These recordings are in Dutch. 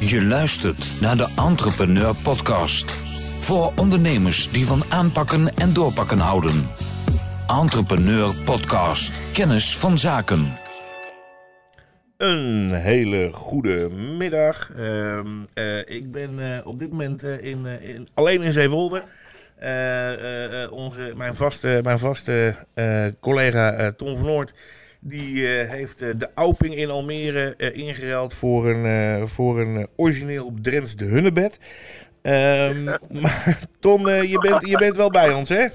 Je luistert naar de Entrepreneur Podcast. Voor ondernemers die van aanpakken en doorpakken houden. Entrepreneur Podcast. Kennis van zaken. Een hele goede middag. Ehm, eh, ik ben eh, op dit moment eh, in, in- alleen in Zeewolde. Onze, mijn vaste, mijn vaste collega Tom van Noort. Die eh, heeft eh, de Auping in Almere eh, ingeruild voor een, voor een origineel Drents de Hunnebed. Ehm, maar Tom, je, bent, je bent wel bij ons, hè?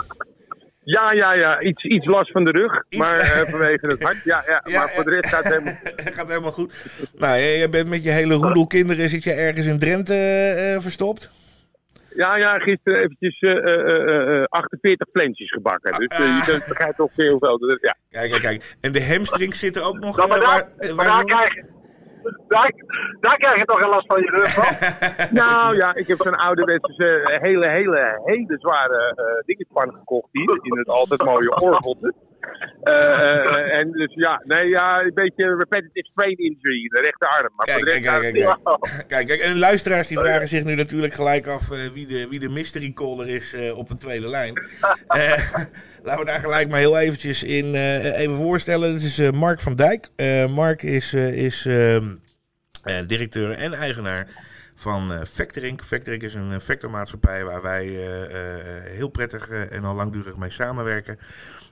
Ja, ja, ja. Iets, iets last van de rug, Iets- maar vanwege het hart. Ja, ja, Ja, maar voor de rest gaat het helemaal... gaat helemaal goed. Nou, je bent met je hele roedel kinderen, zit je ergens in Drenthe verstopt? Ja, ja, gisteren eventjes eh, eh, 48 plantjes gebakken. Dus eh, je kunt begrijpt toch heel veel. Dus, ja. Kijk, kijk, kijk. En de hamstrings zitten ook nog... Nou, maar eh, daar, waar- eh, waar daar, ze- krijg, je- daar, daar krijg je toch een last van je rug van? Nou ja, ik heb zo'n ouderwetse hele, hele, hele zware dingenspan gekocht hier. In het altijd mooie orgeltje. Eh, eh, en dus ja, nee, ja, een beetje repetitive sprain injury in de rechterarm. Maar Kijk, voor de kijk, kijk, kijk, kijk. Kijk, kijk. En luisteraars die vragen zich nu natuurlijk gelijk af eh, wie, de, wie de mystery caller is op de tweede lijn. Laten we daar gelijk maar heel eventjes in even voorstellen. Dit is Mark van Dijk. Mark is, is ehm, eh, directeur en eigenaar van eh Factoring. Factoring is een eh, factormaatschappij waar wij eh, heel prettig en al langdurig mee samenwerken.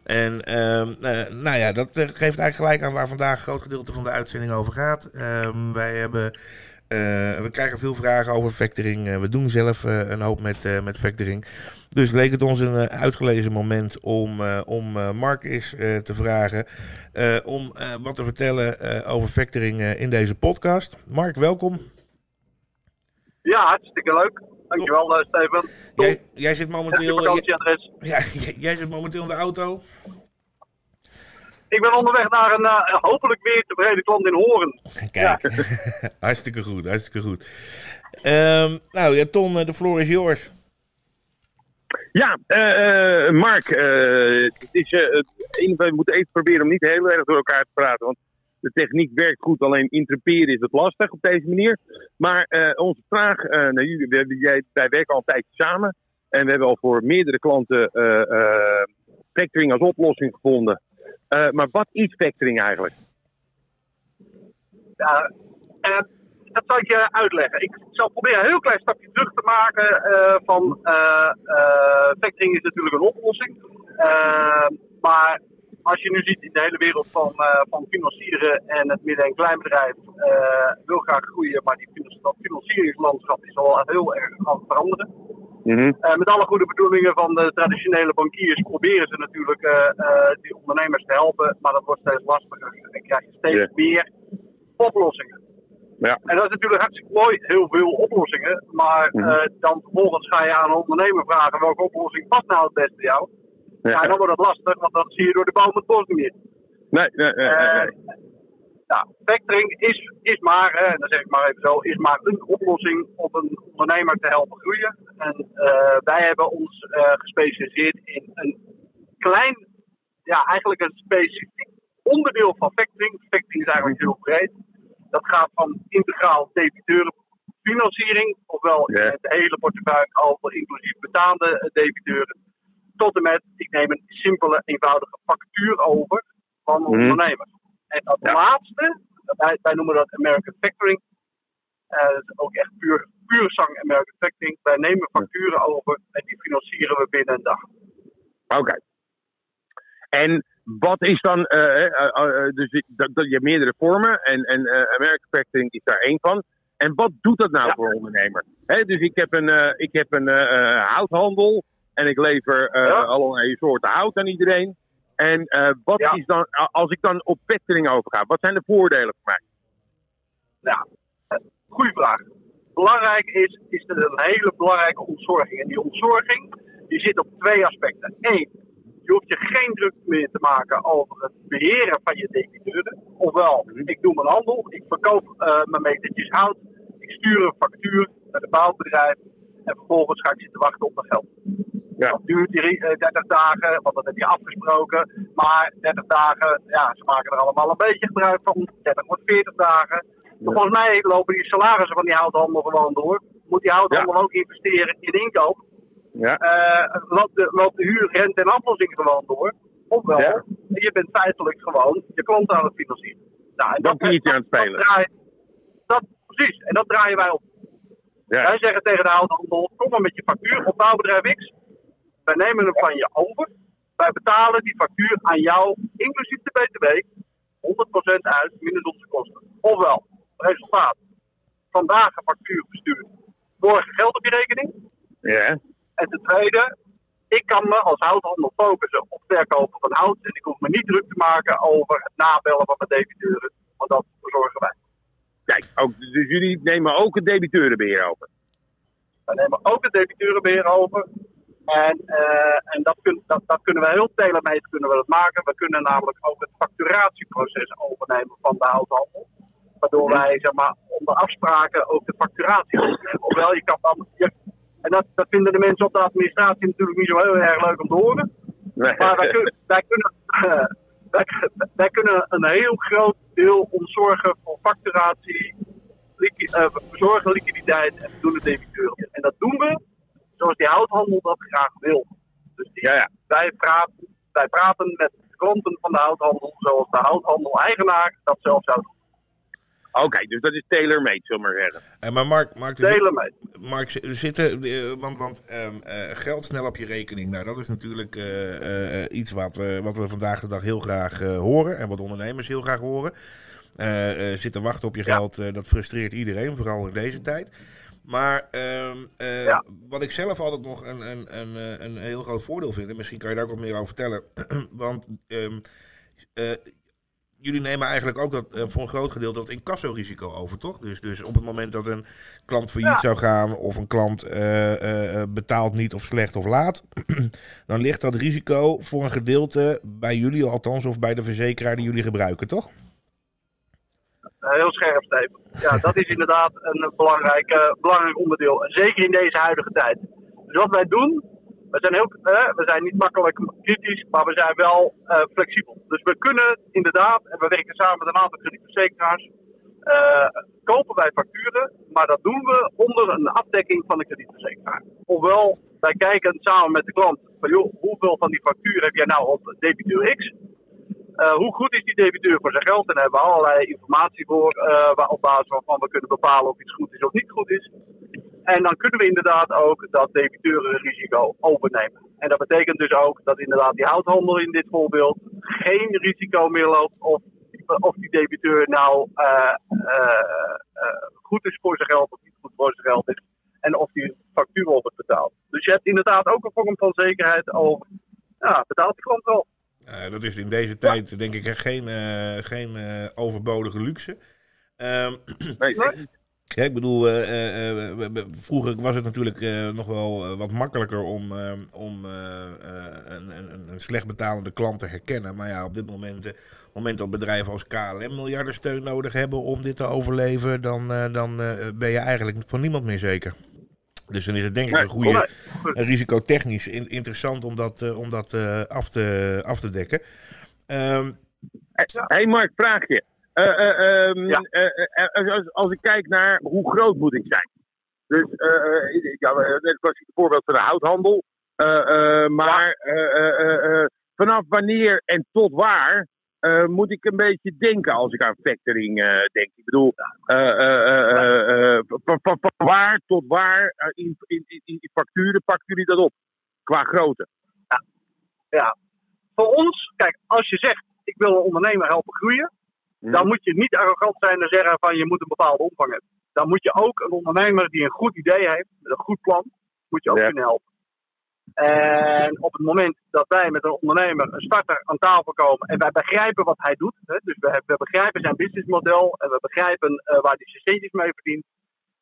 En ehm, eh, nou ja, dat geeft eigenlijk gelijk aan waar vandaag een groot gedeelte van de uitzending over gaat. Ehm, wij hebben, we krijgen veel vragen over factoring. We doen zelf een hoop met, met factoring. Dus leek het ons een uitgelezen moment om, om Mark eens te vragen om wat te vertellen over factoring in deze podcast. Mark, welkom. Ja, hartstikke leuk. Dankjewel, eh, Steven. Jij, jij zit momenteel, eh, ja, jij, jij zit momenteel in de auto. Ik ben onderweg naar een eh, hopelijk weer tevreden klant in Horen. Kijk, hartstikke goed, hartstikke goed. Ehm, nou ja, Ton, de floor is yours. Ja, eh, eh, Mark, eh, het is, we moeten even proberen om niet heel erg door elkaar te praten. Want de techniek werkt goed, alleen interpreteren is het lastig op deze manier. Maar eh, onze vraag eh, naar jullie, we jij, wij werken al een tijdje samen. En we hebben al voor meerdere klanten eh, factoring als oplossing gevonden. Maar wat is factoring eigenlijk? Ja, dat zal ik je uitleggen. Ik zal proberen een heel klein stapje terug te maken van factoring is natuurlijk een oplossing. Maar als je nu ziet in de hele wereld van, eh, van financieren en het midden- en kleinbedrijf eh, wil graag groeien, maar die dat financieringslandschap is al heel erg aan het veranderen. Eh, met alle goede bedoelingen van de traditionele bankiers proberen ze natuurlijk die ondernemers te helpen, maar dat wordt steeds lastiger en krijg je steeds meer oplossingen. Ja. En dat is natuurlijk hartstikke mooi, heel veel oplossingen, maar Mhm. dan vervolgens ga je aan een ondernemer vragen welke oplossing past nou het beste jou. Ja. Ja. dan wordt het lastig, want dan zie je door de boom het bos niet meer. Nee, nee, nee, nee, Eh, nee. ja, factoring is, is maar, en dan zeg ik maar even zo, is maar een oplossing om een ondernemer te helpen groeien. En eh, wij hebben ons eh, gespecialiseerd in een klein, ja, eigenlijk een specifiek onderdeel van factoring. Factoring is eigenlijk heel breed. Dat gaat van integraal debiteurenfinanciering, ofwel het hele portefeuille al inclusief betaande debiteuren, tot en met, ik neem een simpele, eenvoudige factuur over van een Mhm. ondernemer. En dat Ja. laatste, wij, wij noemen dat American Factoring. Eh, dat is ook echt puur, puur zang American Factoring. Wij nemen facturen over en die financieren we binnen een dag. Oké. En wat is dan, eh, eh, dus je- dat, dat, je hebt meerdere vormen en, en American Factoring is daar één van. En wat doet dat nou Ja. voor een ondernemer? Dus ik heb een, ik heb een houthandel en ik lever eh Ja. allerlei soorten hout aan iedereen. En eh, wat Ja. is dan, als ik dan op factoring overga, wat zijn de voordelen voor mij? Ja, goede vraag. Belangrijk is, is er een hele belangrijke ontzorging. En die ontzorging die zit op twee aspecten. Eén, je hoeft je geen druk meer te maken over het beheren van je debiteuren. Ofwel, ik doe mijn handel, ik verkoop eh, mijn metertjes hout, ik stuur een factuur naar het bouwbedrijf en vervolgens ga ik zitten wachten op mijn geld. Ja. Dat duurt die, eh, 30 dagen, want dat heb je afgesproken. Maar 30 dagen, ja, ze maken er allemaal een beetje gebruik van. 30 wordt 40 dagen. Volgens mij lopen die salarissen van die houthandel gewoon door. Moet die houthandel ook investeren in inkoop? Ja. Uh, loopt, de, loopt de huur, rente en aflossing gewoon door? Ofwel, Ja. je bent feitelijk gewoon je klant aan het financieren. Nou, en Dan kun je aan het spelen. Dat draai- dat, precies, en dat draaien wij op. Ja. Wij zeggen tegen de houthandel, kom maar met je factuur op bouwbedrijf X. Wij nemen hem van je over. Wij betalen die factuur aan jou, inclusief de BTW, 100% uit, minus onze kosten. Ofwel, resultaat. Vandaag een factuur verstuurd. Morgen geld op je rekening. Ja. En ten tweede, ik kan me als houthandel focussen op het verkopen van hout. En ik hoef me niet druk te maken over het nabellen van mijn debiteuren. Want dat verzorgen wij. Kijk, ook, dus jullie nemen ook het debiteurenbeheer over. Wij nemen ook het debiteurenbeheer over. En, eh, en dat, kun, dat, dat kunnen we heel telemeet kunnen we dat maken. We kunnen namelijk ook het facturatieproces overnemen van de houthandel. Waardoor wij zeg maar, onder afspraken ook de facturatie overnemen. Ofwel, je kan dan. Je, en dat, dat vinden de mensen op de administratie natuurlijk niet zo heel erg leuk om te horen. Maar wij, kun- wij, kunnen, wij, wij kunnen een heel groot deel ontzorgen voor facturatie, liqui- eh, verzorgen liquiditeit en we doen het debiteuren. En dat doen we zoals die houthandel dat graag wil. Dus die, Ja, ja. Wij, praten, wij praten met de klanten van de houthandel zoals de houthandel-eigenaar dat zelf zou doen. Oké, dus dat is tailor-made, zullen we maar zeggen. Eh, maar Mark, Mark, er, zit- Delen mee. Mark, zi- er zitten, eh, want, want ehm, eh, geld snel op je rekening, nou dat is natuurlijk eh, eh, eh, iets wat we, wat we vandaag de dag heel graag eh, horen en wat ondernemers heel graag horen. Eh, eh, zitten wachten op je Ja. geld, dat frustreert iedereen, vooral in deze tijd. Maar ehm, eh, Ja. wat ik zelf altijd nog een, een, een, eh, een heel groot voordeel vind, en misschien kan je daar ook wat meer over vertellen, want ehm, eh, jullie nemen eigenlijk ook dat, voor een groot gedeelte dat incassorisico over, toch? Dus, dus op het moment dat een klant failliet Ja. zou gaan of een klant betaalt niet of slecht of laat, dan ligt dat risico voor een gedeelte bij jullie althans of bij de verzekeraar die jullie gebruiken, toch? Heel scherp, Steven. Ja, dat is inderdaad een belangrijk, eh, belangrijk onderdeel. Zeker in deze huidige tijd. Dus wat wij doen, we zijn, heel, eh, we zijn niet makkelijk kritisch, maar we zijn wel eh, flexibel. Dus we kunnen inderdaad, en we werken samen met een aantal kredietverzekeraars, kopen wij facturen, maar dat doen we onder een afdekking van de kredietverzekeraar. Ofwel, wij kijken samen met de klant van joh, hoeveel van die factuur heb jij nou op debiteur X? Eh, hoe goed is die debiteur voor zijn geld? En daar hebben we allerlei informatie voor, waar, op basis waarvan we kunnen bepalen of iets goed is of niet goed is. En dan kunnen we inderdaad ook dat debiteurenrisico overnemen. En dat betekent dus ook dat inderdaad die houthandel in dit voorbeeld geen risico meer loopt of, of die debiteur nou eh, goed is voor zijn geld of niet goed voor zijn geld is. En of die factuur wordt betaald. Dus je hebt inderdaad ook een vorm van zekerheid over, ja, betaalt de klant wel. Eh, dat is in deze tijd denk ik geen, eh, geen eh, overbodige luxe. Ehm, Nee, Nee. Ja, ik bedoel, vroeger was het natuurlijk nog wel wat makkelijker om, om een, een, een slecht betalende klant te herkennen. Maar ja, op dit moment, op het moment dat bedrijven als KLM miljarden steun nodig hebben om dit te overleven, dan, dan ben je eigenlijk van niemand meer zeker. Dus dan is het denk ik een goede een risicotechnisch in- interessant om dat, eh, om dat eh, af, te, af te dekken. Ehm, Hé hey Mark, vraagje. Eh, eh, ehm, Ja. eh, eh, als, als ik kijk naar hoe groot moet ik zijn. Dus eh, eh, ja, net was het voorbeeld van de houthandel. Eh, eh, maar eh, eh, eh, eh, vanaf wanneer en tot waar eh, moet ik een beetje denken als ik aan factoring eh, denk? Ik bedoel, eh, van, van, van waar tot waar in, in, in, facturen pakken jullie dat op? Qua grootte. Ja. Voor ons, kijk, als je zegt ik wil een ondernemer helpen groeien, dan moet je niet arrogant zijn en zeggen van je moet een bepaalde omvang hebben. Dan moet je ook een ondernemer die een goed idee heeft, met een goed plan, moet je ook Ja. kunnen helpen. En op het moment dat wij met een ondernemer, een starter, aan tafel komen en wij begrijpen wat hij doet, hè, dus we, we begrijpen zijn businessmodel en we begrijpen eh, waar hij zijn centjes mee verdient,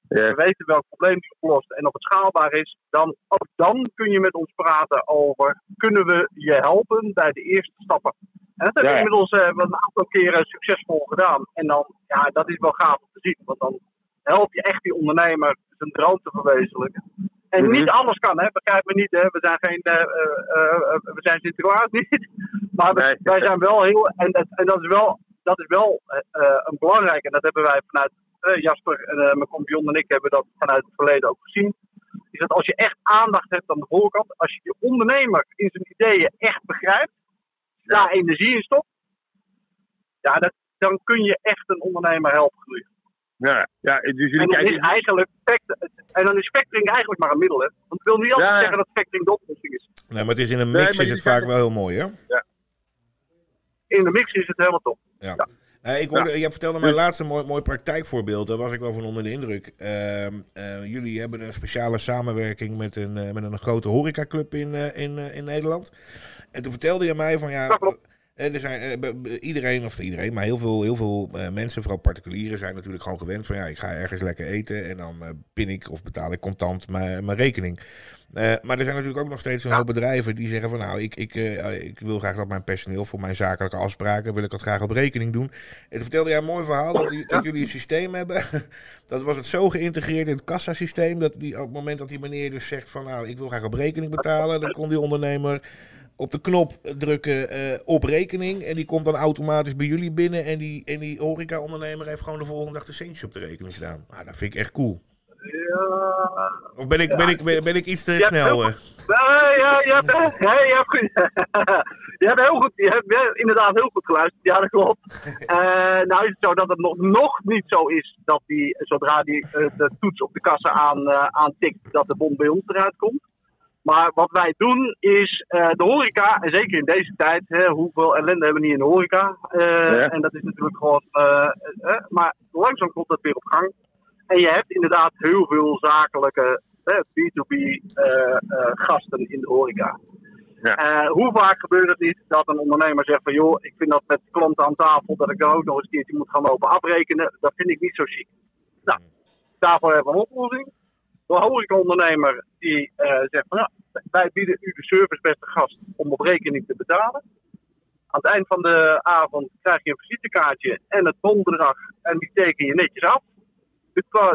Ja. we weten welk probleem die oplost en of het schaalbaar is, dan, ook dan kun je met ons praten over kunnen we je helpen bij de eerste stappen. En dat hebben we Ja. inmiddels wel een aantal keren succesvol gedaan. En dan, ja, dat is wel gaaf om te zien. Want dan help je echt die ondernemer zijn droom te verwezenlijken. En Mhm. niet alles kan, hè? begrijp me niet. Hè? We zijn geen eh, we zijn Sinterklaas niet. Maar we- Nee. wij zijn wel heel. En dat, en dat is wel, dat is wel een belangrijk. En dat hebben wij vanuit Jasper, en mijn compagnon en ik hebben dat vanuit het verleden ook gezien. Is dat als je echt aandacht hebt aan de voorkant, als je je ondernemer in zijn ideeën echt begrijpt, daar energie in stopt, ja, dat, dan kun je echt een ondernemer helpen groeien. Ja, ja dus jullie En dan is eigenlijk fact- en dan is factoring eigenlijk maar een middel. Hè? Want ik wil niet altijd Ja, ja. zeggen dat factoring de oplossing is. Nee, maar het is in een mix is je het vaak wel heel mooi, hè? In de mix is het helemaal top. Ja. Ja. Ik hoorde, Jij vertelde mij laatst een mooi, mooi praktijkvoorbeeld. Daar was ik wel van onder de indruk. Ehm, eh, jullie hebben een speciale samenwerking met een, eh, met een grote horecaclub in, eh, in, eh, in Nederland. En toen vertelde je mij van ja. Eh, Er zijn, eh, iedereen, of iedereen, maar heel veel, heel veel eh, mensen, vooral particulieren, zijn natuurlijk gewoon gewend van ja, ik ga ergens lekker eten en dan pin ik of betaal ik contant mijn, mijn rekening. Maar er zijn natuurlijk ook nog steeds een hoop bedrijven die zeggen van nou, ik, ik, ik wil graag dat mijn personeel voor mijn zakelijke afspraken, wil ik dat graag op rekening doen. En toen vertelde jij een mooi verhaal dat, die- dat jullie een systeem hebben. dat was het zo geïntegreerd in het kassasysteem dat die, op het moment dat die meneer dus zegt van nou, ik wil graag op rekening betalen, dan kon die ondernemer op de knop drukken eh, op rekening. En die komt dan automatisch bij jullie binnen. En die, en die horeca-ondernemer heeft gewoon de volgende dag de centjes op de rekening staan. Nou, dat vind ik echt cool. Ja, Of ben ik, ben ik, ben, ben ik iets te snel? heel eh? Nee, ja, je hebt, nee, je hebt, goed- je hebt heel goed, je hebt inderdaad heel goed geluisterd. Ja, dat klopt. Eh, nou is het zo dat het nog, nog niet zo is dat die, zodra die eh, de toets op de kassa aan, eh, aantikt, dat de bon bij ons eruit komt. Maar wat wij doen is eh, de horeca, en zeker in deze tijd, hè, hoeveel ellende hebben we niet in de horeca? Eh, Ja. En dat is natuurlijk gewoon, eh, maar langzaam komt dat weer op gang. En je hebt inderdaad heel veel zakelijke eh, B2B eh, eh, gasten in de horeca. Ja. Hoe vaak gebeurt het niet dat een ondernemer zegt van joh, ik vind dat met klanten aan tafel dat ik daar ook nog eens een keertje moet gaan lopen afrekenen. Dat vind ik niet zo chic. Nou, daarvoor hebben we een oplossing. De horecaondernemer die eh, zegt van ja, wij bieden u de service beste gast om op rekening te betalen. Aan het eind van de avond krijg je een visitekaartje en het bonbedrag en die teken je netjes af.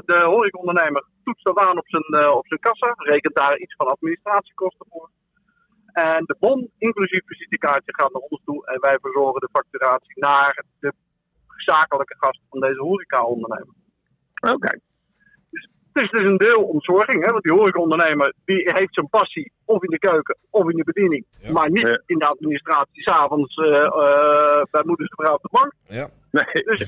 De horecaondernemer toetst dat aan op zijn, eh, op zijn kassa, rekent daar iets van administratiekosten voor. En de bon, inclusief visitekaartje, gaat naar ons toe en wij verzorgen de facturatie naar de zakelijke gast van deze horecaondernemer. Oké. Het is dus een deel ontzorging, hè? want die horecaondernemer die heeft zijn passie of in de keuken of in de bediening, Ja. maar niet Ja. in de administratie, s'avonds avonds eh, bij moeders vrouw op de bank. Ja. Nee. Dus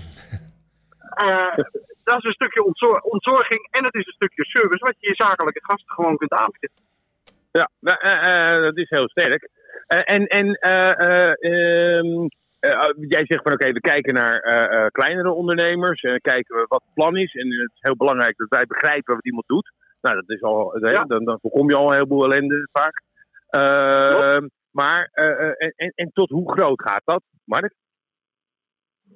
eh, dat is een stukje ontzor- ontzorging en het is een stukje service wat je je zakelijke gasten gewoon kunt aanbieden. Ja, nou, dat is heel sterk. Eh, en en eh, eh, ehm, eh, jij zegt van oké, we kijken naar eh, eh, kleinere ondernemers. En kijken we wat het plan is. En het is heel belangrijk dat wij begrijpen wat iemand doet. Nou, dat is al, eh, Ja. dan, dan voorkom je al een heleboel ellende vaak. Eh, maar, eh, eh, en, en, en tot hoe groot gaat dat, Mark?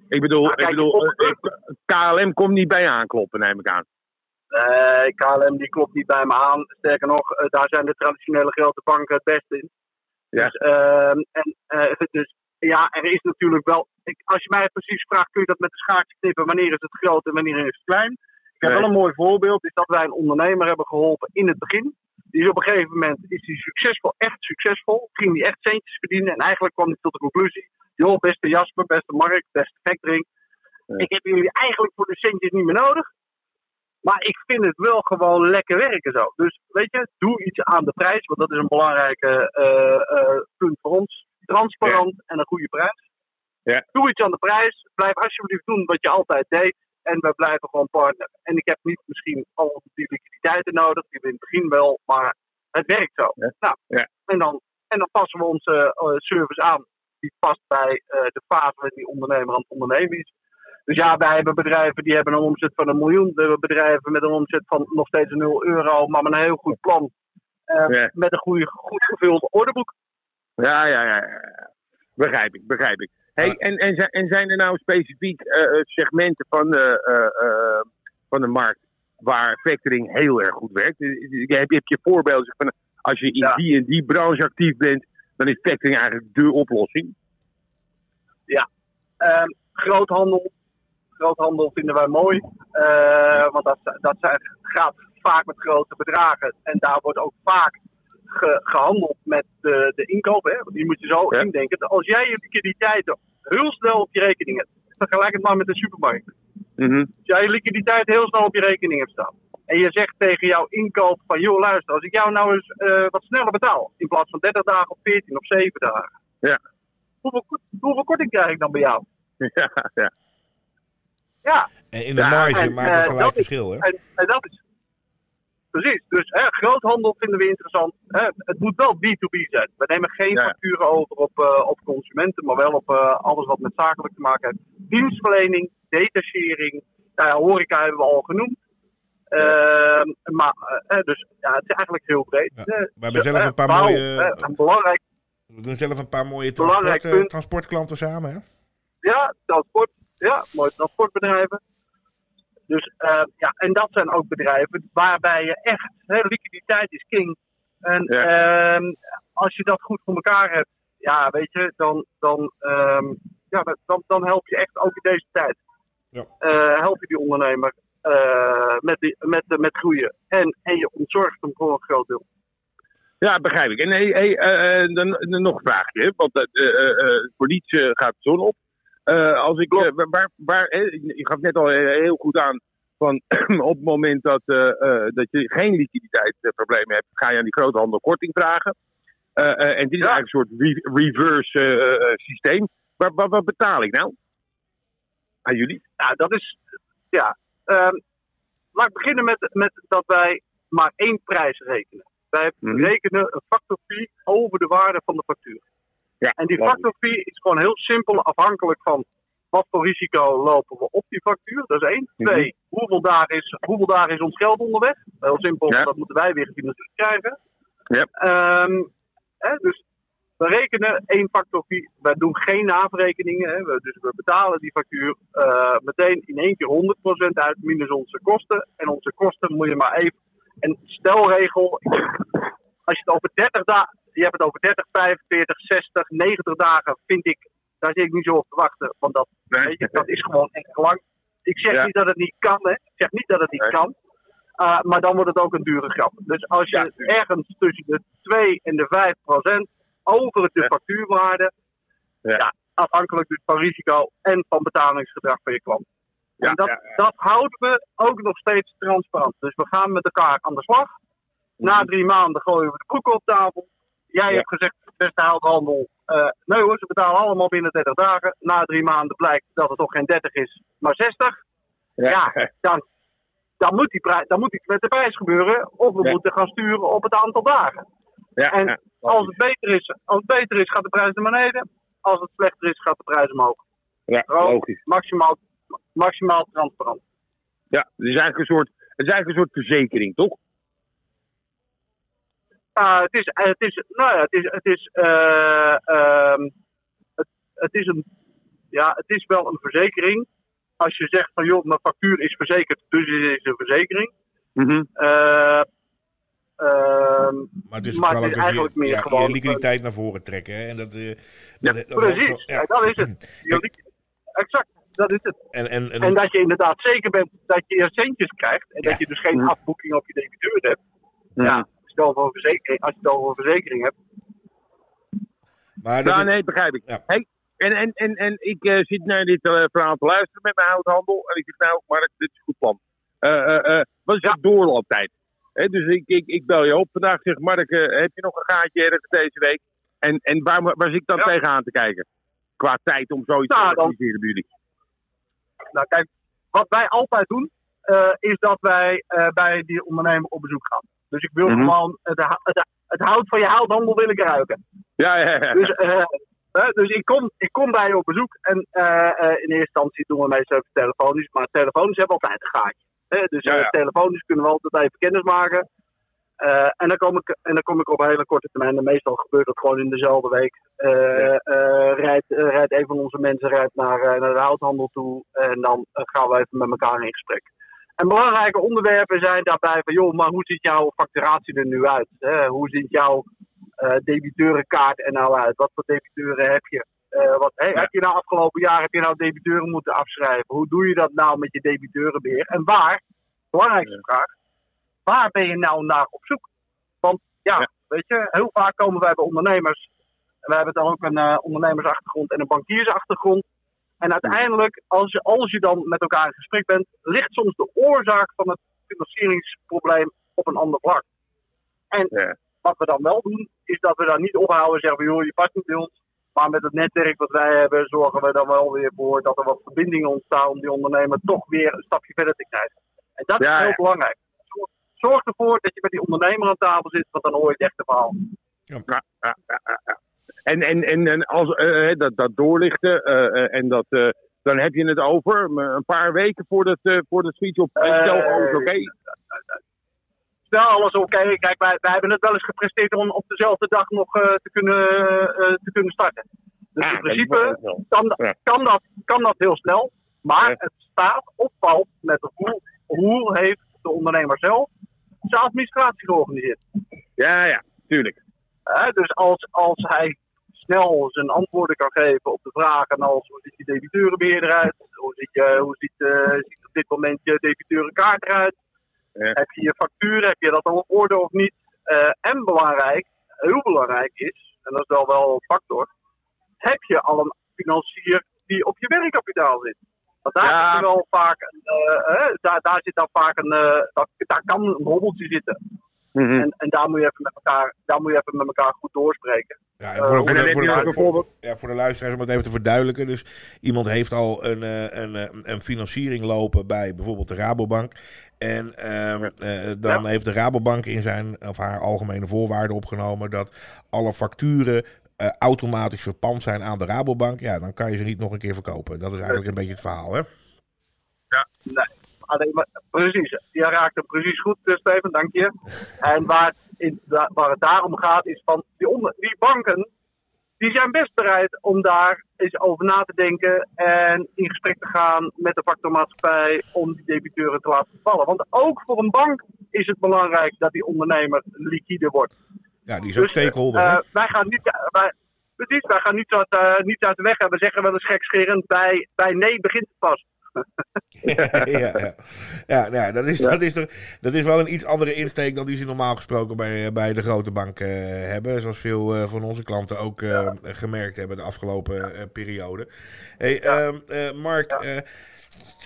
Ik bedoel, Nou, kijk, ik bedoel eh, eh, KLM komt niet bij je aankloppen, neem ik aan. Nee, KLM die klopt niet bij me aan. Sterker nog, eh, daar zijn de traditionele grote banken het beste in. Ja. Dus, ehm, en, eh, dus ja, er is natuurlijk wel. Ik, als je mij precies vraagt, kun je dat met de schaartje knippen? Wanneer is het groot en wanneer is het klein? Ik heb wel een mooi voorbeeld, is dat wij een ondernemer hebben geholpen in het begin. Die is op een gegeven moment is die succesvol, echt succesvol. Ging die echt centjes verdienen en eigenlijk kwam hij tot de conclusie: joh, beste Jasper, beste Mark, beste Factoring. Ja. Ik heb jullie eigenlijk voor de centjes niet meer nodig. Maar ik vind het wel gewoon lekker werken zo. Dus weet je, doe iets aan de prijs, want dat is een belangrijk punt voor ons. Transparant en een goede prijs. Ja. Doe iets aan de prijs. Blijf alsjeblieft doen wat je altijd deed. En we blijven gewoon partner. En ik heb niet misschien al die liquiditeiten nodig, die we in het begin wel, maar het werkt zo. Ja. Nou. En, dan, en dan passen we onze eh, service aan. Die past bij eh, de fase waarin die ondernemer aan het ondernemen is. Dus ja, wij hebben bedrijven die hebben een omzet van een miljoen. We hebben bedrijven met een omzet van nog steeds 0 euro, maar met een heel goed plan. Eh, Ja. Met een goede, goed gevuld orderboek. Ja, ja, ja. ja. Begrijp ik, begrijp ik. Hey, Ja. en, en, zi- en zijn er nou specifiek eh, eh, segmenten van de, eh, van de markt waar factoring heel erg goed werkt? Eh, Heb je, je voorbeelden van als je in Ja. die en die branche actief bent, dan is factoring eigenlijk de oplossing? Ehm, groothandel. Groothandel vinden wij mooi. Want dat, dat zijn, gaat vaak met grote bedragen. En daar wordt ook vaak ge- gehandeld met de, de inkoop. Hè? Want die moet je zo Ja. indenken. Als jij je liquiditeiten heel snel op je rekening hebt. vergelijk het maar met de supermarkt. Mhm. Als jij liquiditeit heel snel op je rekening hebt staan. En je zegt tegen jouw inkoop van, joh luister, als ik jou nou eens eh, wat sneller betaal. In plaats van 30 dagen of 14 of 7 dagen. Ja. Hoeveel, kort- hoeveel korting krijg ik dan bij jou? Ja, ja. Ja, En in de Ja, marge en, maakt het eh, gelijk verschil, hè? en, en dat is... Precies. Dus hè, groothandel vinden we interessant. Hè, het moet wel B2B zijn. We nemen geen Ja. facturen over op, eh, op consumenten, maar wel op eh, alles wat met zakelijk te maken heeft. Dienstverlening, detachering, nou ja, horeca hebben we al genoemd. Ehm, maar, eh, dus ja, het is eigenlijk heel breed. Ja. We hebben zelf eh, een paar bouw, mooie- een belangrijk, We doen zelf een paar mooie transport, transportklanten samen, hè? ja, transport, ja, mooie transportbedrijven. Dus eh, ja, en dat zijn ook bedrijven waarbij je echt, hè, liquiditeit is king. En Ja. ehm, als je dat goed voor elkaar hebt, ja, weet je, dan, dan, ehm, ja, dan, dan help je echt ook in deze tijd. Ja. Eh, help je die ondernemer eh, met, die, met, met groeien. En, en je ontzorgt hem voor een groot deel. Ja, begrijp ik. En hey, hey, eh, eh, dan, dan nog een vraagje, want eh, eh, eh, voor niets eh, gaat de zon op. Eh, als ik, eh, waar, je gaf net al eh, heel goed aan van op het moment dat, eh, eh, dat je geen liquiditeitsproblemen hebt, ga je aan die groothandel korting vragen. Eh, eh, en dit is Ja. eigenlijk een soort re- reverse eh, eh, systeem. Maar wat, wat betaal ik nou? Aan jullie? Ja, dat is. Ja. ehm, laat ik beginnen met, met dat wij maar één prijs rekenen. Wij Mhm. rekenen een factor fee over de waarde van de factuur. Ja, En die factor is gewoon heel simpel afhankelijk van wat voor risico lopen we op die factuur. Dat is één. Mhm. Twee, hoeveel dagen, is, hoeveel dagen is ons geld onderweg? Heel simpel, Ja. dat moeten wij weer gefinancierd krijgen. Ja. Ehm, hè, dus we rekenen één factor. Wij doen geen naverrekeningen. Hè. We, dus we betalen die factuur eh, meteen in één keer 100% uit, minus onze kosten. En onze kosten moet je maar even. En stelregel, als je het over 30 dagen. Je hebt het over 30, 45, 60, 90 dagen, vind ik. Daar zit ik niet zo op te wachten. Want dat, Nee. weet je, dat is gewoon echt lang. Ik zeg Ja. niet dat het niet kan, hè. Ik zeg niet dat het niet Nee. kan. Uh, maar dan wordt het ook een dure grap. Dus als je Ja. ergens tussen de 2 en de 5 procent over de Ja. factuurwaarde, Ja. afhankelijk dus van risico en van betalingsgedrag van je klant. Ja, en dat, dat houden we ook nog steeds transparant. Dus we gaan met elkaar aan de slag. Na drie maanden gooien we de broeken op tafel. Jij Ja. hebt gezegd, beste houthandel, eh nee hoor, ze betalen allemaal binnen 30 dagen. Na drie maanden blijkt dat het toch geen 30 is, maar 60. Ja, dan, dan, moet die prijs, dan moet iets met de prijs gebeuren. Of we Ja. moeten gaan sturen op het aantal dagen. ja, En als het, beter is, als het beter is, gaat de prijs naar beneden. Als het slechter is, gaat de prijs omhoog. Ja, logisch. Maximaal, maximaal transparant. Ja, het is eigenlijk een soort, het is eigenlijk een soort verzekering, toch? Ah, het is, het is, nou ja, het is, het is, eh, ehm, het, het is een, ja, het is wel een verzekering. Als je zegt van, joh, mijn factuur is verzekerd, dus het is een verzekering. Mhm. Eh, ehm, Maar het is Maar vooral het ook is dat je, eigenlijk meer ja, gewoon- je liquiditeit naar voren trekken. Hè? En dat, eh, precies, ja. ja, dat is het. Je Exact, dat is het. En, en, en, En dat je inderdaad zeker bent dat je je centjes krijgt. En Ja. dat je dus geen afboeking op je debiteur hebt. Ja, een verzekering, als je het over verzekering hebt. maar dat Ja, is- nee, begrijp ik. Ja. Hey, en, en, en, en ik eh, zit naar dit eh, verhaal te luisteren met mijn houthandel. En ik zeg, nou, Mark, dit is een goed plan. Eh, eh, eh, wat is de doorlooptijd? Hè, dus ik, ik, ik bel je op vandaag. Zeg, Mark, eh, heb je nog een gaatje ergens deze week? En, en waar, waar zit ik dan Ja. tegenaan te kijken? Qua tijd om zoiets Nou, te organiseren bij jullie. Nou, kijk, wat wij altijd doen, eh, is dat wij eh, bij die ondernemer op bezoek gaan. Dus ik wil Mhm. gewoon het, het, het hout van je houthandel wil ik ruiken. Ja, ja, ja. Dus, eh, eh, dus ik, kom, ik kom bij je op bezoek en eh, eh, in eerste instantie doen we meestal even telefonisch. Maar telefonisch hebben we altijd een gaatje. Hè? Dus Ja, ja. telefonisch kunnen we altijd even kennis maken. Eh, en, dan kom ik, en dan kom ik op een hele korte termijn. En meestal gebeurt dat gewoon in dezelfde week. Rijdt, rijdt een van onze mensen rijdt naar, naar de houthandel toe. En dan gaan we even met elkaar in gesprek. En belangrijke onderwerpen zijn daarbij van, joh, maar hoe ziet jouw facturatie er nu uit? Hè? Hoe ziet jouw eh debiteurenkaart er nou uit? Wat voor debiteuren heb je? Eh, wat, hey, Ja. Heb je nou afgelopen jaar heb je nou debiteuren moeten afschrijven? Hoe doe je dat nou met je debiteurenbeheer? En waar, belangrijkste vraag, waar ben je nou naar op zoek? Want ja, Ja. weet je, heel vaak komen wij bij ondernemers. En wij hebben dan ook een eh, ondernemersachtergrond en een bankiersachtergrond. En uiteindelijk, als je, als je dan met elkaar in gesprek bent, ligt soms de oorzaak van het financieringsprobleem op een ander vlak. En Ja. wat we dan wel doen, is dat we daar niet ophouden en zeggen van joh, je past niet bij ons. Maar met het netwerk wat wij hebben, zorgen we dan wel weer voor dat er wat verbindingen ontstaan om die ondernemer toch weer een stapje verder te krijgen. En dat Ja, is heel ja. belangrijk. Zorg- ervoor dat je met die ondernemer aan tafel zit, want dan hoor je het echte verhaal. Ja, ja, ja, ja, ja. En, en, en, en als, eh, eh, dat, dat doorlichten eh, en dat, dan heb je het over een paar weken voordat, eh voor de speech op stel alles oké. Stel alles oké, kijk, wij, wij hebben het wel eens gepresteerd om op dezelfde dag nog te, kunnen, te kunnen starten. Dus Ja, in dat principe kan, Ja. kan, dat, kan dat heel snel. Maar Ja. het staat of valt met hoe, hoe heeft de ondernemer zelf zijn administratie georganiseerd. Ja, ja, tuurlijk. Dus als, als hij snel zijn antwoorden kan geven op de vragen als hoe ziet je debiteurenbeheer eruit, hoe ziet, je, hoe ziet, eh, ziet op dit moment je debiteurenkaart eruit, Ja. heb je je factuur, heb je dat al op orde of niet. Eh, en belangrijk, heel belangrijk is, en dat is wel wel een factor, heb je al een financier die op je werkkapitaal zit. Want daar, Ja. zit wel vaak, een, eh, daar, daar zit dan vaak een, eh, dat, daar kan een hobbeltje zitten. Mhm. En, en daar, moet je even met elkaar, daar moet je even met elkaar goed doorspreken. Ja, en Eh, voor, hoe voor, de, voor, voor, ja, voor de luisteraars om het even te verduidelijken. Dus iemand heeft al een, eh, een, eh, een financiering lopen bij bijvoorbeeld de Rabobank. En ehm, eh, dan Ja. heeft de Rabobank in zijn of haar algemene voorwaarden opgenomen dat alle facturen eh, automatisch verpand zijn aan de Rabobank. Ja, dan kan je ze niet nog een keer verkopen. Dat is eigenlijk een beetje het verhaal, hè? Alleen, maar, precies, je raakt hem precies goed, eh, Steven, dank je. En waar het, in, waar het daarom gaat, is van die, onder, die banken, die zijn best bereid om daar eens over na te denken en in gesprek te gaan met de factormaatschappij om die debiteuren te laten vallen. Want ook voor een bank is het belangrijk dat die ondernemer liquide wordt. Ja, die is ook Dus, stakeholder, eh, hè? wij gaan niet, wij, precies, wij gaan niet uit, eh, niet uit de weg. En we zeggen wel eens gekscherend, bij, bij nee begint het pas. Ja, ja. ja, nou ja, dat, is, Dat, is er, dat is wel een iets andere insteek dan die ze normaal gesproken bij, bij de grote banken eh, hebben. Zoals veel eh, van onze klanten ook eh, gemerkt hebben de afgelopen periode. Hey, ehm, eh, Mark,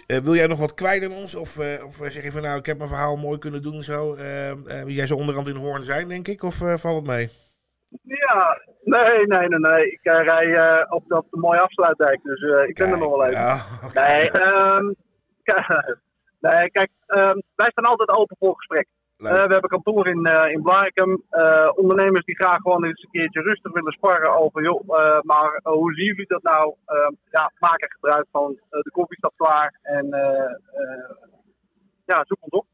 wil jij nog wat kwijt aan ons? Of, of zeg je van nou, ik heb mijn verhaal mooi kunnen doen zo. Ehm, eh, jij zou onderhand in Hoorn zijn, denk ik? Of valt het mee? Ja, nee, nee, nee, nee. Ik eh, rij eh, op, op de mooie afsluitdijk, dus eh, ik ben er nog wel even. Nee, ehm, nee, kijk, ehm, wij staan altijd open voor gesprek. We hebben kantoor in, in Blarikum. Ondernemers die graag gewoon eens een keertje rustig willen sparren over, joh, maar hoe zien jullie dat nou? Ehm, ja, maak er gebruik van. De koffie staat klaar en ja, zoek ons op.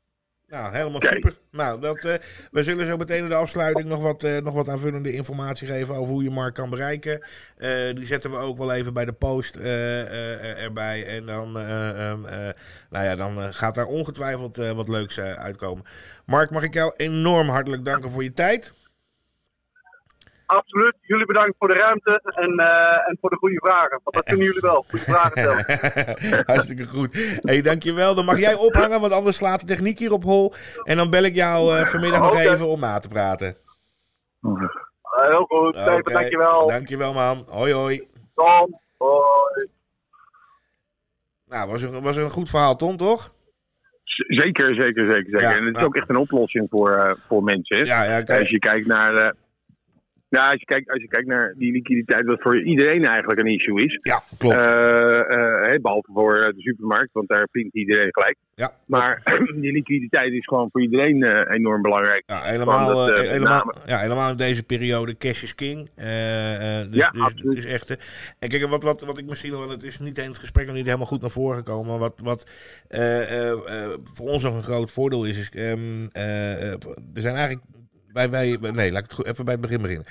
Nou, helemaal Kijk. super. Nou, dat, eh, we zullen zo meteen in de afsluiting nog wat, eh, nog wat aanvullende informatie geven over hoe je Mark kan bereiken. Eh, die zetten we ook wel even bij de post erbij. En dan, eh, ehm, eh, nou ja, dan gaat daar ongetwijfeld wat leuks uitkomen. Mark, mag ik jou enorm hartelijk danken voor je tijd. Absoluut. Jullie bedankt voor de ruimte en, eh, en voor de goede vragen. Want dat kunnen jullie wel. Goede vragen stellen. Hartstikke goed. hey, dankjewel. Dan mag jij ophangen, want anders slaat de techniek hier op hol. En dan bel ik jou eh, vanmiddag nog even om na te praten. Eh, heel goed. Steven, Oké. dankjewel. Dankjewel, man. Hoi, hoi. Tom. Hoi. Nou, was een, was een goed verhaal, Tom, toch? Zeker, zeker, zeker. zeker. Ja, en het is ja. ook echt een oplossing voor, eh, voor mensen. Ja, ja, Als je kijkt naar. Ja, als je, kijkt, als je kijkt naar die liquiditeit, wat voor iedereen eigenlijk een issue is. Ja, klopt. Eh, eh, behalve voor eh, de supermarkt, want daar vindt iedereen gelijk. ja. Maar die liquiditeit is gewoon voor iedereen enorm belangrijk. ja, helemaal, dat, helemaal, ja, helemaal in deze periode, cash is king. Dus, Ja, dus absoluut. het is echt... en kijk, wat, wat, wat ik misschien nog... want Het is niet in het gesprek nog niet helemaal goed naar voren gekomen. Maar wat, wat voor ons nog een groot voordeel is... is ehm, eh, eh, er zijn eigenlijk... Wij, wij, nee, laat ik het goed- even bij het begin beginnen.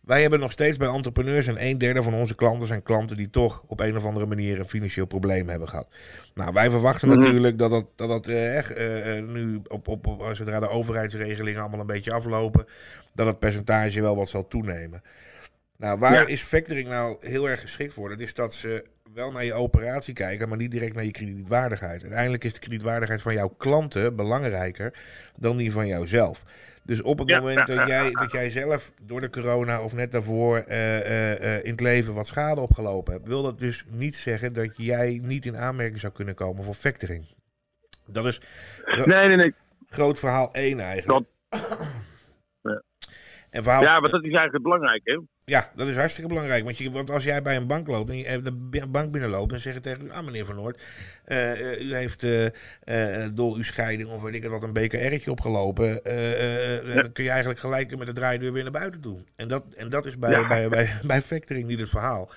Wij hebben nog steeds bij entrepreneurs en een derde van onze klanten zijn klanten die toch op een of andere manier een financieel probleem hebben gehad. Nou, wij verwachten Mhm. natuurlijk dat dat, dat, dat eh, echt eh, eh, nu op, op, op, zodra de overheidsregelingen allemaal een beetje aflopen, dat het percentage wel wat zal toenemen. Nou, waar Ja. is factoring nou heel erg geschikt voor? Dat is dat ze wel naar je operatie kijken, maar niet direct naar je kredietwaardigheid. Uiteindelijk is de kredietwaardigheid van jouw klanten belangrijker dan die van jouzelf. Dus op het Ja, moment ja, dat, ja, jij, ja. dat jij zelf door de corona of net daarvoor eh, eh, eh, in het leven wat schade opgelopen hebt, wil dat dus niet zeggen dat jij niet in aanmerking zou kunnen komen voor factoring. Dat is gro- Nee, nee, nee. groot verhaal 1 eigenlijk. En Ja, want dat is eigenlijk het belangrijke. hè. ja, dat is hartstikke belangrijk. Want, je, want als jij bij een bank loopt en je eh, de bank binnenloopt en zeggen tegen u, ah meneer Van Noord, eh, eh, u heeft door uw scheiding of weet ik wat een BKR'tje opgelopen, Ja. dan kun je eigenlijk gelijk met de draaideur weer naar buiten toe. En dat, en dat is bij, Ja. bij, bij, bij factoring niet het verhaal.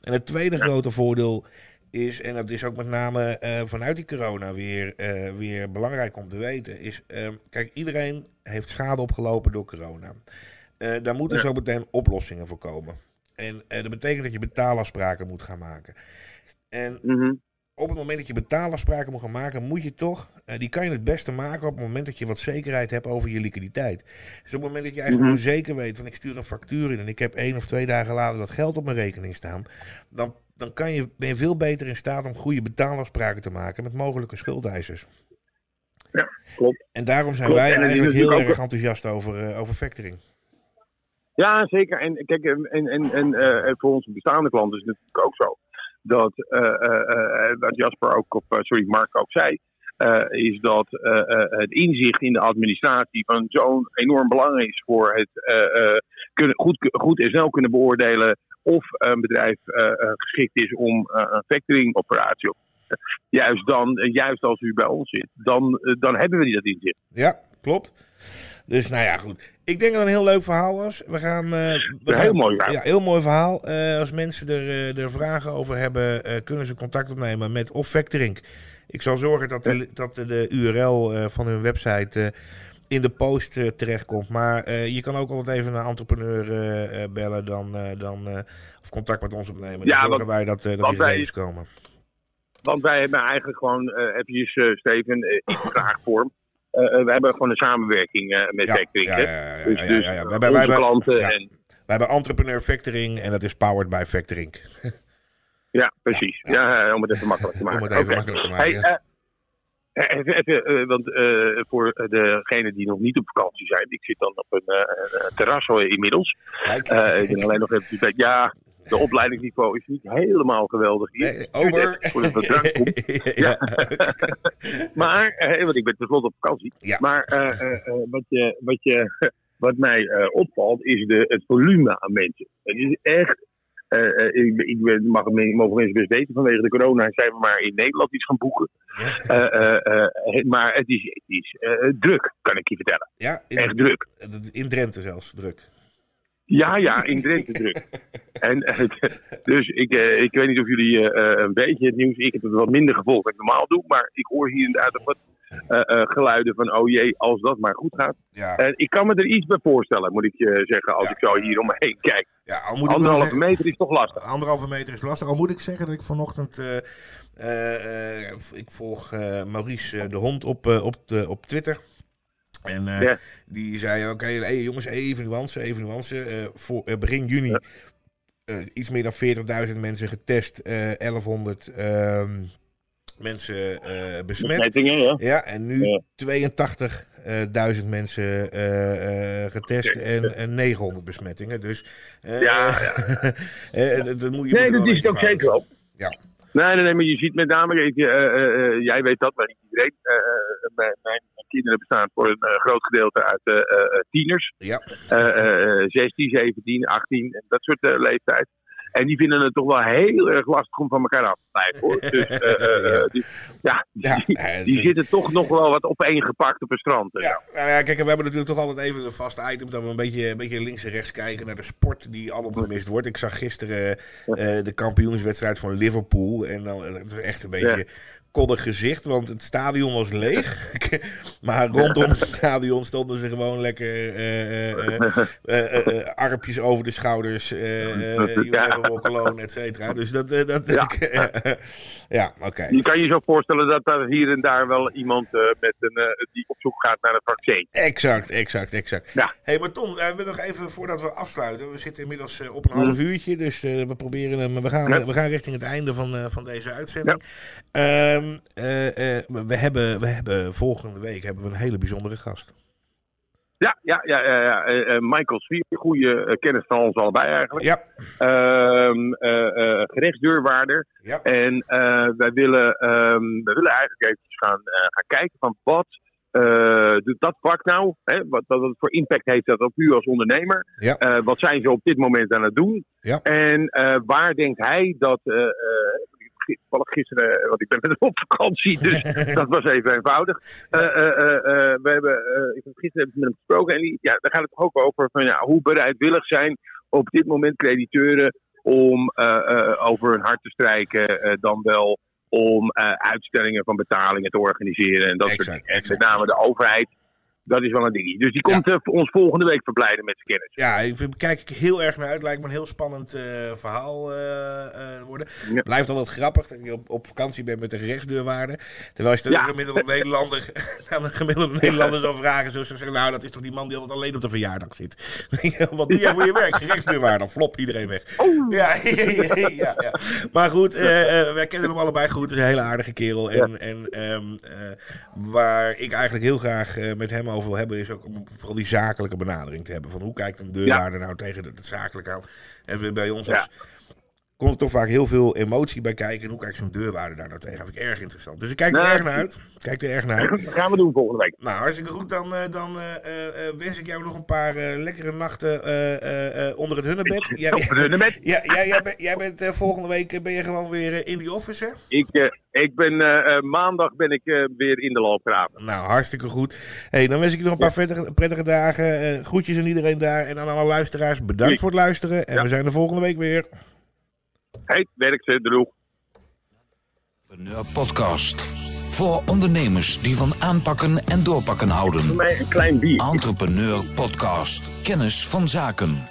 En het tweede grote voordeel is, en dat is ook met name vanuit die corona weer, weer belangrijk om te weten, is, eh, kijk, iedereen heeft schade opgelopen door corona. Eh, daar moeten Ja. zo meteen oplossingen voor komen. En eh, dat betekent dat je betaalafspraken moet gaan maken. En Mhm. op het moment dat je betaalafspraken moet gaan maken, moet je toch, eh, die kan je het beste maken op het moment dat je wat zekerheid hebt over je liquiditeit. Dus op het moment dat je eigenlijk gewoon zeker weet van ik stuur een factuur in en ik heb één of twee dagen later dat geld op mijn rekening staan, dan, dan kan je, ben je veel beter in staat om goede betaalafspraken te maken met mogelijke schuldeisers. Ja, klopt. En daarom zijn Klopt. wij eigenlijk heel erg enthousiast over, over factoring. Ja, zeker. En kijk, en, en, en, eh, voor onze bestaande klanten is het natuurlijk ook zo. Dat, eh, eh, wat Jasper ook, eh, sorry, Mark ook zei, is dat het inzicht in de administratie van zo'n enorm belang is voor het kunnen, goed, goed en snel kunnen beoordelen of een bedrijf geschikt is om een factoring operatie op. Juist dan, eh, juist als u bij ons zit, dan, eh, dan hebben we die dat inzicht. Ja, klopt. Dus nou ja, goed. Ik denk dat het een heel leuk verhaal was. We gaan. eh, we Een gaan- heel mooi verhaal. Ja, heel mooi verhaal. Als mensen er, er vragen over hebben, kunnen ze contact opnemen met of Factoring. Ik zal zorgen dat de, dat de, URL van hun website in de post terechtkomt. Maar je kan ook altijd even een entrepreneur bellen dan, dan, of contact met ons opnemen. Dan Ja, zorgen wij dat, dat die gegevens komen. Want wij hebben eigenlijk gewoon, eh eventjes eh, Steven, eh, in vraagvorm. eh, eh, we hebben gewoon een samenwerking eh, met Factoring. ja, ja, ja, Dus, dus eh, wij onze hebben- klanten en We hebben Entrepreneur Factoring en dat is powered by Factoring. Ja, precies. Ja, eh, om het even makkelijk te Om maken. het even makkelijk te maken. Hey, eh, even, even, eh, want eh, voor degenen die nog niet op vakantie zijn, ik zit dan op een, eh, een terras inmiddels. Kijk. Eh, ik ben alleen nog even. Ja, de opleidingsniveau is niet helemaal geweldig hier. Nee, komt. ja. Maar, eh, want ik ben tenslotte op vakantie. Ja. Maar eh, eh, wat, je, wat, je, wat mij opvalt, is de, het volume aan mensen. Het is echt. ik, ik ben, mag, mogen mensen best weten, vanwege de corona zijn we maar in Nederland iets gaan boeken. Maar het is, het is druk, kan ik je vertellen. ja, in, Echt druk. in Drenthe zelfs, druk. Ja, ja, in Drenthe druk. En, eh, dus ik, eh, ik weet niet of jullie eh, een beetje het nieuws. Ik heb het wat minder gevolgd dan ik normaal doe. Maar ik hoor hier inderdaad nog wat geluiden van: oh jee, als dat maar goed gaat. Ja, En ik kan me er iets bij voorstellen, moet ik je zeggen, als Ja, ik zo hier om me heen kijk. ja al moet Anderhalve zeggen, meter is toch lastig. anderhalve meter is lastig. Al moet ik zeggen dat ik vanochtend... ik volg eh, Maurice de Hond op, op, op Twitter. En eh, Ja. die zei, oké, hey, jongens, even nuance, even nuance. Eh, voor, eh, begin juni iets meer dan 40.000 mensen getest. eh 1100 ehm, mensen besmet. Ja. Ja, en nu Ja. 82.000 mensen getest en, en 900 besmettingen. Dus Ja, dat, dat moet je Nee, dat is ook zeker wel. Ja. Nee, nee, nee, maar je ziet met name, eh, jij weet dat, maar niet iedereen. Mijn kinderen bestaan voor een eh, groot gedeelte uit eh, eh, tieners. Ja, eh, eh, 16, 17, 18, en dat soort leeftijd. En die vinden het toch wel heel erg lastig om van elkaar af te blijven hoor. Dus die, ja, ja, die, zitten toch nog wel wat opeengepakt op een strand. Ja, nou ja, kijk, we hebben natuurlijk toch altijd even een vast item dat we een beetje, een beetje links en rechts kijken naar de sport die alom gemist wordt. Ik zag gisteren de kampioenswedstrijd van Liverpool en dan, het is echt een beetje koddig gezicht, want het stadion was leeg. maar rondom het stadion stonden ze gewoon lekker eh, eh, eh, armpjes over de schouders, Ja. never walk et cetera. Dus dat, dat Ja. ja, oké. Je kan je zo voorstellen dat er hier en daar wel iemand met een, die op zoek gaat naar het vaccin. Exact, exact, exact. Ja. hey, maar Tom, we nog even voordat we afsluiten. We zitten inmiddels op een half uurtje, dus we proberen hem. We gaan, Ja. we gaan richting het einde van, van deze uitzending. Ehm, eh, eh, we, hebben, we hebben volgende week hebben we een hele bijzondere gast. Ja, ja, ja, ja, ja. Eh, Michael Swier, goede kennis van ons allebei eigenlijk. Ja, Ehm, eh, eh, gerechtsdeurwaarder. ja. En wij, willen, ehm, wij willen eigenlijk eventjes gaan, gaan kijken van wat doet dat vak nou? Hè? Wat, wat, voor impact heeft dat op u als ondernemer? Ja. Wat zijn ze op dit moment aan het doen? Ja. En waar denkt hij dat... Toevallig gisteren, eh, want ik ben met op vakantie, dus dat was even eenvoudig. Eh, eh, we hebben, ik heb gisteren met hem gesproken en die, ja, daar gaat het toch ook over van ja, hoe bereidwillig zijn op dit moment crediteuren om over hun hart te strijken, dan wel om uitstellingen van betalingen te organiseren en dat Exact, soort dingen. En met name de overheid, dat is wel een ding. Dus die komt eh, voor ons volgende week verblijden met zijn kennis. Ja, ik kijk ik heel erg naar uit. Lijkt me een heel spannend eh, verhaal eh, eh, worden. Ja. Blijft altijd grappig dat je op, op vakantie bent met een gerechtsdeurwaarder. Terwijl je de Ja. gemiddelde Nederlander de gemiddelde Nederlander zou vragen. Zo zou zeggen, nou dat is toch die man die altijd alleen op de verjaardag zit. Wat doe jij voor je werk? Gerechtsdeurwaarder. Flop iedereen weg. Ja, ja, ja, ja, ja. Maar goed, eh, eh, wij kennen hem allebei goed. Het is een hele aardige kerel. En, en ehm, eh, waar ik eigenlijk heel graag eh, met hem over wil hebben, is ook om vooral die zakelijke benadering te hebben. Van hoe kijkt een deurwaarder nou tegen het zakelijk aan? En we bij ons als komt er toch vaak heel veel emotie bij kijken. En hoe kijkt zo'n deurwaarder daar nou tegen? Dat vind ik erg interessant. Dus ik kijk er Nou, erg naar uit. Kijk er erg naar uit. Dat gaan we doen volgende week. Nou, hartstikke goed. Dan, eh, dan eh, eh, wens ik jou nog een paar lekkere nachten onder het hunnebed. Jij, Op de nummer. ja, jij, jij, bent- jij bent volgende week ben je gewoon weer in die office, hè? Ik, ik ben maandag ben ik weer in de loopgraven. Nou, hartstikke goed. Hey, dan wens ik je nog een paar prettige, prettige dagen. Groetjes aan iedereen daar. En aan alle luisteraars, bedankt voor het luisteren. En Ja. we zijn er volgende week weer. Hey, werk ze, droeg. Entrepreneur Podcast. Voor ondernemers die van aanpakken en doorpakken houden. Voor mij een klein bier. Entrepreneur Podcast. Kennis van zaken.